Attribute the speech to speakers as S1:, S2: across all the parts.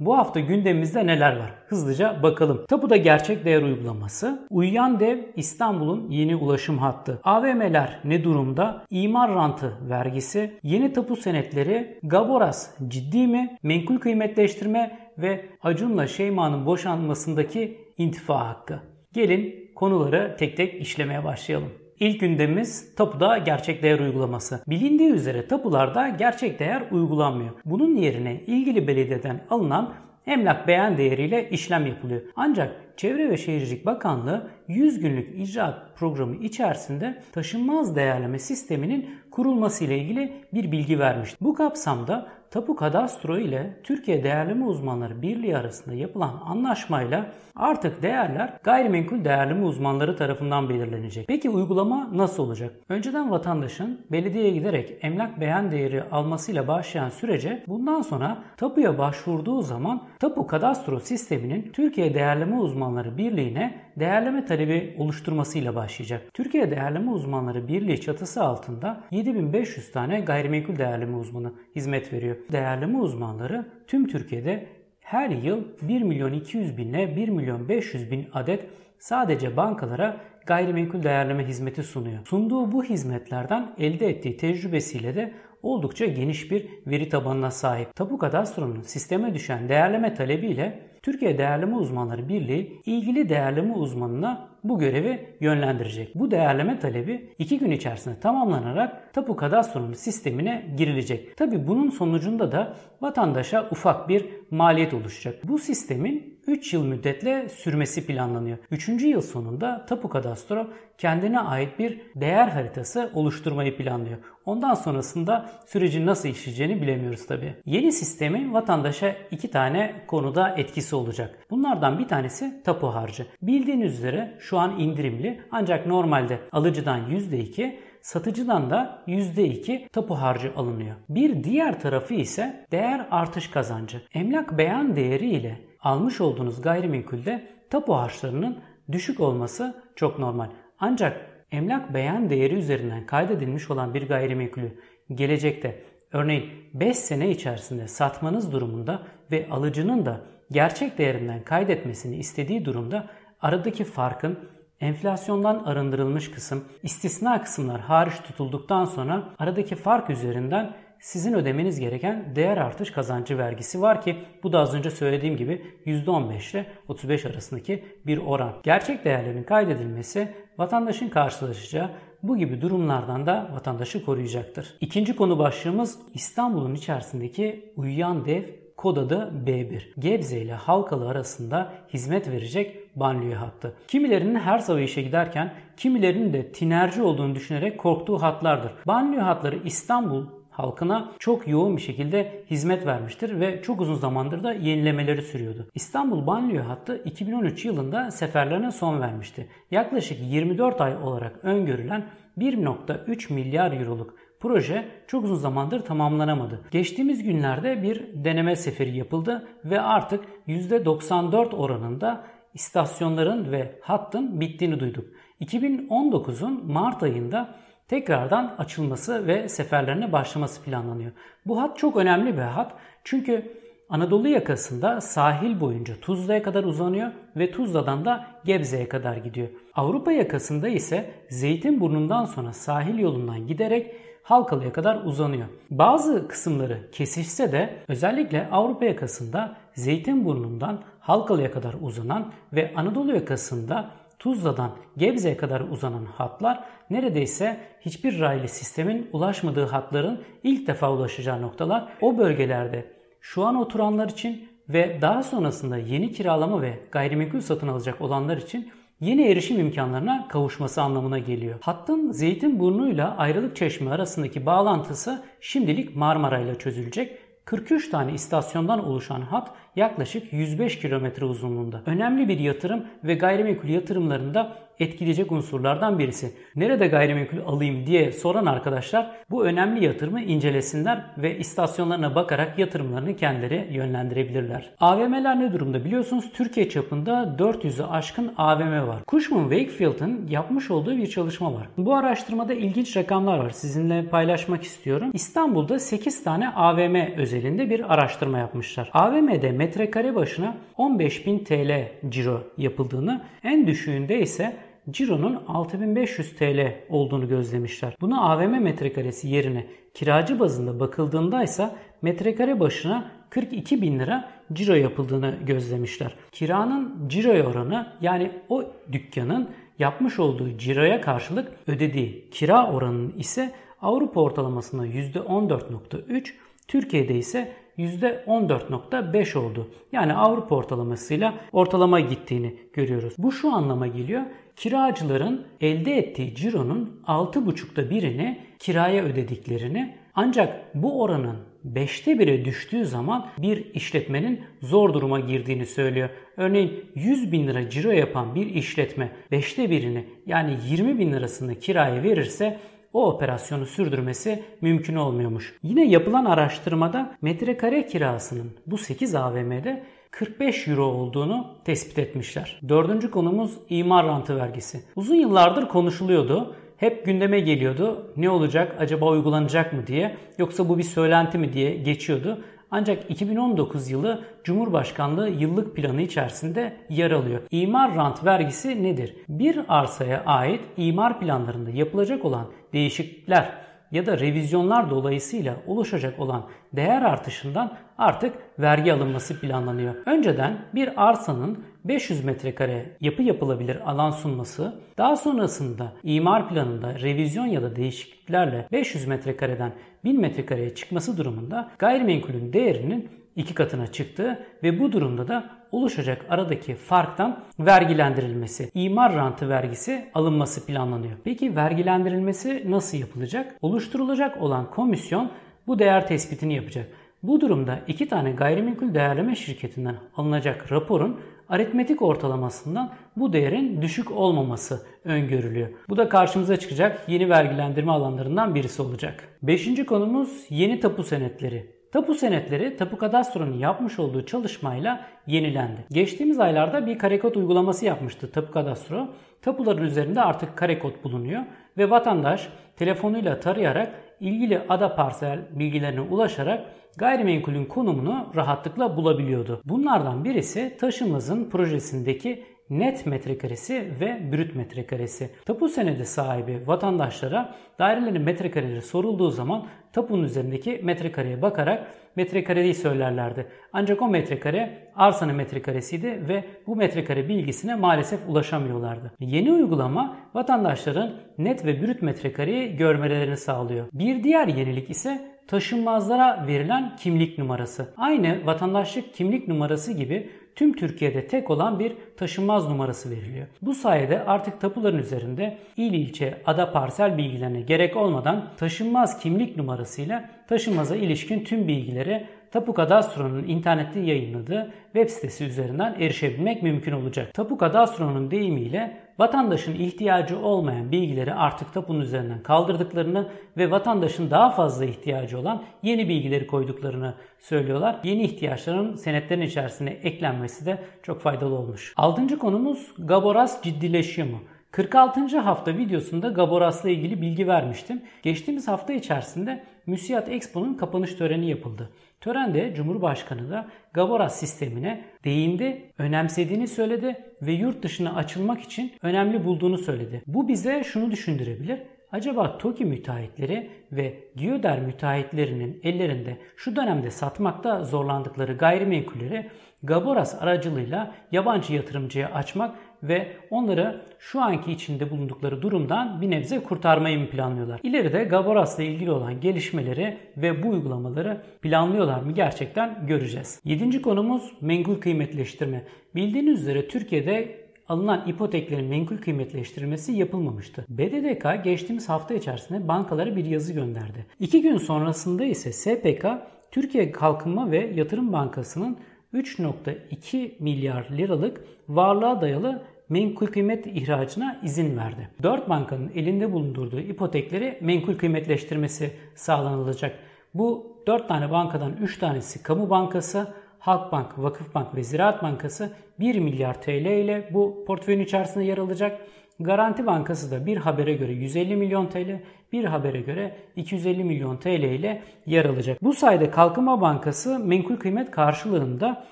S1: Bu hafta gündemimizde neler var? Hızlıca bakalım. Tapuda gerçek değer uygulaması, Uyuyan Dev İstanbul'un yeni ulaşım hattı, AVM'ler ne durumda, İmar rantı vergisi, yeni tapu senetleri, Gaboras ciddi mi, menkul kıymetleştirme ve Acun'la Şeyma'nın boşanmasındaki intifa hakkı. Gelin konuları tek tek işlemeye başlayalım. İlk gündemimiz tapuda gerçek değer uygulaması. Bilindiği üzere tapularda gerçek değer uygulanmıyor. Bunun yerine ilgili belediyeden alınan emlak beyan değeriyle işlem yapılıyor. Ancak Çevre ve Şehircilik Bakanlığı 100 günlük icraat programı içerisinde taşınmaz değerleme sisteminin kurulması ile ilgili bir bilgi vermişti. Bu kapsamda Tapu Kadastro ile Türkiye Değerleme Uzmanları Birliği arasında yapılan anlaşmayla artık değerler gayrimenkul değerleme uzmanları tarafından belirlenecek. Peki uygulama nasıl olacak? Önceden vatandaşın belediyeye giderek emlak beyan değeri almasıyla başlayan sürece bundan sonra tapuya başvurduğu zaman Tapu Kadastro sisteminin Türkiye Değerleme Uzmanları Birliği'ne değerleme talebi oluşturmasıyla başlayacak. Türkiye Değerleme Uzmanları Birliği çatısı altında 7500 tane gayrimenkul değerleme uzmanı hizmet veriyor. Değerleme uzmanları tüm Türkiye'de her yıl 1 milyon 200 bin ile 1 milyon 500 bin adet sadece bankalara gayrimenkul değerleme hizmeti sunuyor. Sunduğu bu hizmetlerden elde ettiği tecrübesiyle de oldukça geniş bir veri tabanına sahip. Tapu Kadastro'nun sisteme düşen değerleme talebiyle Türkiye Değerleme Uzmanları Birliği ilgili değerleme uzmanına bu görevi yönlendirecek. Bu değerleme talebi 2 gün içerisinde tamamlanarak tapu kadastronun sistemine girilecek. Tabi bunun sonucunda da vatandaşa ufak bir maliyet oluşacak. Bu sistemin 3 yıl müddetle sürmesi planlanıyor. 3. yıl sonunda Tapu Kadastro kendine ait bir değer haritası oluşturmayı planlıyor. Ondan sonrasında sürecin nasıl işleyeceğini bilemiyoruz tabi. Yeni sistemin vatandaşa iki tane konuda etkisi olacak. Bunlardan bir tanesi tapu harcı. Bildiğiniz üzere şu an indirimli ancak normalde alıcıdan %2 satıcıdan da %2 tapu harcı alınıyor. Bir diğer tarafı ise değer artış kazancı. Emlak beyan değeri ile almış olduğunuz gayrimenkulde tapu harçlarının düşük olması çok normal. Ancak emlak beyan değeri üzerinden kaydedilmiş olan bir gayrimenkulü gelecekte örneğin 5 sene içerisinde satmanız durumunda ve alıcının da gerçek değerinden kaydetmesini istediği durumda aradaki farkın enflasyondan arındırılmış kısım, istisna kısımlar hariç tutulduktan sonra aradaki fark üzerinden sizin ödemeniz gereken değer artış kazancı vergisi var ki bu da az önce söylediğim gibi %15 ile 35 arasındaki bir oran. Gerçek değerlerin kaydedilmesi vatandaşın karşılaşacağı bu gibi durumlardan da vatandaşı koruyacaktır. İkinci konu başlığımız İstanbul'un içerisindeki uyuyan dev kod adı B1. Gebze ile Halkalı arasında hizmet verecek banliyö hattı. Kimilerinin her sabah işe giderken kimilerinin de tinerci olduğunu düşünerek korktuğu hatlardır. Banliyö hatları İstanbul halkına çok yoğun bir şekilde hizmet vermiştir ve çok uzun zamandır da yenilemeleri sürüyordu. İstanbul banliyö hattı 2013 yılında seferlerine son vermişti. Yaklaşık 24 ay olarak öngörülen 1.3 milyar euroluk proje çok uzun zamandır tamamlanamadı. Geçtiğimiz günlerde bir deneme seferi yapıldı ve artık %94 oranında istasyonların ve hattın bittiğini duyduk. 2019'un Mart ayında tekrardan açılması ve seferlerine başlaması planlanıyor. Bu hat çok önemli bir hat çünkü Anadolu yakasında sahil boyunca Tuzla'ya kadar uzanıyor ve Tuzla'dan da Gebze'ye kadar gidiyor. Avrupa yakasında ise Zeytinburnu'ndan sonra sahil yolundan giderek Halkalı'ya kadar uzanıyor. Bazı kısımları kesişse de özellikle Avrupa yakasında Zeytinburnu'ndan Halkalı'ya kadar uzanan ve Anadolu yakasında Tuzla'dan Gebze'ye kadar uzanan hatlar neredeyse hiçbir raylı sistemin ulaşmadığı hatların ilk defa ulaşacağı noktalar. O bölgelerde şu an oturanlar için ve daha sonrasında yeni kiralama ve gayrimenkul satın alacak olanlar için yeni erişim imkanlarına kavuşması anlamına geliyor. Hattın Zeytinburnu ile Ayrılık Çeşme arasındaki bağlantısı şimdilik Marmara ile çözülecek 43 tane istasyondan oluşan hat yaklaşık 105 kilometre uzunluğunda. Önemli bir yatırım ve gayrimenkul yatırımlarında etkileyecek unsurlardan birisi. Nerede gayrimenkul alayım diye soran arkadaşlar bu önemli yatırımı incelesinler ve istasyonlarına bakarak yatırımlarını kendileri yönlendirebilirler. AVM'ler ne durumda biliyorsunuz Türkiye çapında 400'ü aşkın AVM var. Cushman Wakefield'ın yapmış olduğu bir çalışma var. Bu araştırmada ilginç rakamlar var. Sizinle paylaşmak istiyorum. İstanbul'da 8 tane AVM özelinde bir araştırma yapmışlar. AVM'de metrekare başına 15.000 TL ciro yapıldığını, en düşüğünde ise cironun 6500 TL olduğunu gözlemişler. Bunu AVM metrekaresi yerine kiracı bazında bakıldığında ise metrekare başına 42 bin lira ciro yapıldığını gözlemişler. Kiranın ciroya oranı yani o dükkanın yapmış olduğu ciroya karşılık ödediği kira oranının ise Avrupa ortalamasında %14.3, Türkiye'de ise %14.5 oldu. Yani Avrupa ortalamasıyla ortalama gittiğini görüyoruz. Bu şu anlama geliyor. Kiracıların elde ettiği cironun 6,5'ta birini kiraya ödediklerini ancak bu oranın 5'te 1'e düştüğü zaman bir işletmenin zor duruma girdiğini söylüyor. Örneğin 100 bin lira ciro yapan bir işletme 5'te 1'ini yani 20 bin lirasını kiraya verirse o operasyonu sürdürmesi mümkün olmuyormuş. Yine yapılan araştırmada metrekare kirasının bu 8 AVM'de 45 euro olduğunu tespit etmişler. Dördüncü konumuz imar rantı vergisi. Uzun yıllardır konuşuluyordu. Hep gündeme geliyordu. Ne olacak acaba uygulanacak mı diye yoksa bu bir söylenti mi diye geçiyordu. Ancak 2019 yılı Cumhurbaşkanlığı yıllık planı içerisinde yer alıyor. İmar rant vergisi nedir? Bir arsaya ait imar planlarında yapılacak olan değişiklikler ya da revizyonlar dolayısıyla oluşacak olan değer artışından artık vergi alınması planlanıyor. Önceden bir arsanın 500 metrekare yapı yapılabilir alan sunması, daha sonrasında imar planında revizyon ya da değişikliklerle 500 metrekareden 1000 metrekareye çıkması durumunda gayrimenkulün değerinin iki katına çıktı ve bu durumda da oluşacak aradaki farktan vergilendirilmesi, imar rantı vergisi alınması planlanıyor. Peki vergilendirilmesi nasıl yapılacak? Oluşturulacak olan komisyon bu değer tespitini yapacak. Bu durumda iki tane gayrimenkul değerleme şirketinden alınacak raporun aritmetik ortalamasından bu değerin düşük olmaması öngörülüyor. Bu da karşımıza çıkacak yeni vergilendirme alanlarından birisi olacak. Beşinci konumuz yeni tapu senetleri. Tapu senetleri Tapu Kadastro'nun yapmış olduğu çalışmayla yenilendi. Geçtiğimiz aylarda bir karekod uygulaması yapmıştı Tapu Kadastro. Tapuların üzerinde artık karekod bulunuyor ve vatandaş telefonuyla tarayarak ilgili ada parsel bilgilerine ulaşarak gayrimenkulün konumunu rahatlıkla bulabiliyordu. Bunlardan birisi taşımızın projesindeki net metrekaresi ve brüt metrekaresi. Tapu senedi sahibi vatandaşlara dairelerin metrekareleri sorulduğu zaman tapunun üzerindeki metrekareye bakarak metrekareyi söylerlerdi. Ancak o metrekare arsanın metrekaresiydi ve bu metrekare bilgisine maalesef ulaşamıyorlardı. Yeni uygulama vatandaşların net ve brüt metrekareyi görmelerini sağlıyor. Bir diğer yenilik ise taşınmazlara verilen kimlik numarası. Aynı vatandaşlık kimlik numarası gibi tüm Türkiye'de tek olan bir taşınmaz numarası veriliyor. Bu sayede artık tapuların üzerinde il ilçe ada parsel bilgilerine gerek olmadan taşınmaz kimlik numarasıyla taşınmaza ilişkin tüm bilgilere Tapu Kadastro'nun internette yayınladığı web sitesi üzerinden erişebilmek mümkün olacak. Tapu Kadastro'nun deyimiyle vatandaşın ihtiyacı olmayan bilgileri artık tapunun üzerinden kaldırdıklarını ve vatandaşın daha fazla ihtiyacı olan yeni bilgileri koyduklarını söylüyorlar. Yeni ihtiyaçların senetlerin içerisine eklenmesi de çok faydalı olmuş. Altıncı konumuz Gaboras ciddileşiyor mu? 46. hafta videosunda Gaboras'la ilgili bilgi vermiştim. Geçtiğimiz hafta içerisinde Müsiyat Expo'nun kapanış töreni yapıldı. Törende Cumhurbaşkanı da Gaboras sistemine değindi, önemsediğini söyledi ve yurt dışına açılmak için önemli bulduğunu söyledi. Bu bize şunu düşündürebilir. Acaba TOKİ müteahhitleri ve Gioder müteahhitlerinin ellerinde şu dönemde satmakta zorlandıkları gayrimenkulleri Gaboras aracılığıyla yabancı yatırımcıya açmak ve onları şu anki içinde bulundukları durumdan bir nebze kurtarmayı mı planlıyorlar? İleride Gaboras'la ilgili olan gelişmeleri ve bu uygulamaları planlıyorlar mı gerçekten göreceğiz. Yedinci konumuz menkul kıymetleştirme. Bildiğiniz üzere Türkiye'de alınan ipoteklerin menkul kıymetleştirilmesi yapılmamıştı. BDDK geçtiğimiz hafta içerisinde bankalara bir yazı gönderdi. İki gün sonrasında ise SPK Türkiye Kalkınma ve Yatırım Bankası'nın 3.2 milyar liralık varlığa dayalı menkul kıymet ihracına izin verdi. 4 bankanın elinde bulundurduğu ipotekleri menkul kıymetleştirmesi sağlanılacak. Bu 4 tane bankadan 3 tanesi kamu bankası, Halkbank, Vakıfbank ve Ziraat Bankası 1 milyar TL ile bu portföyün içerisinde yer alacak. Garanti Bankası da bir habere göre 150 milyon TL, bir habere göre 250 milyon TL ile yer alacak. Bu sayede Kalkınma Bankası menkul kıymet karşılığında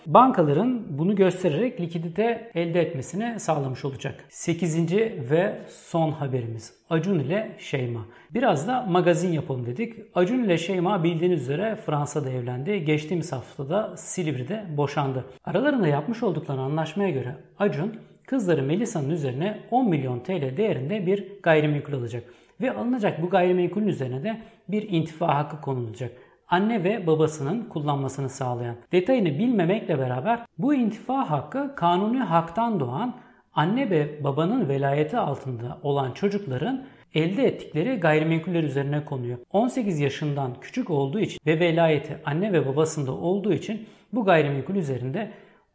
S1: bankaların bunu göstererek likidite elde etmesini sağlamış olacak. 8. ve son haberimiz Acun ile Şeyma. Biraz da magazin yapalım dedik. Acun ile Şeyma bildiğiniz üzere Fransa'da evlendi. Geçtiğimiz haftada Silivri'de boşandı. Aralarında yapmış oldukları anlaşmaya göre Acun kızları Melisa'nın üzerine 10 milyon TL değerinde bir gayrimenkul alacak. Ve alınacak bu gayrimenkulün üzerine de bir intifa hakkı konulacak. Anne ve babasının kullanmasını sağlayan. Detayını bilmemekle beraber bu intifa hakkı kanuni haktan doğan anne ve babanın velayeti altında olan çocukların elde ettikleri gayrimenkuller üzerine konuyor. 18 yaşından küçük olduğu için ve velayeti anne ve babasında olduğu için bu gayrimenkul üzerinde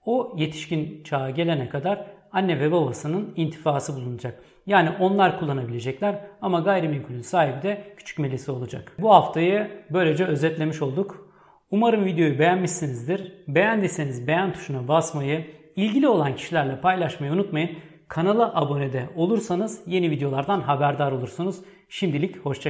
S1: o yetişkin çağa gelene kadar anne ve babasının intifası bulunacak. Yani onlar kullanabilecekler ama gayrimenkulün sahibi de küçük melisi olacak. Bu haftayı böylece özetlemiş olduk. Umarım videoyu beğenmişsinizdir. Beğendiyseniz beğen tuşuna basmayı, ilgili olan kişilerle paylaşmayı unutmayın. Kanala abone de olursanız yeni videolardan haberdar olursunuz. Şimdilik hoşçakalın.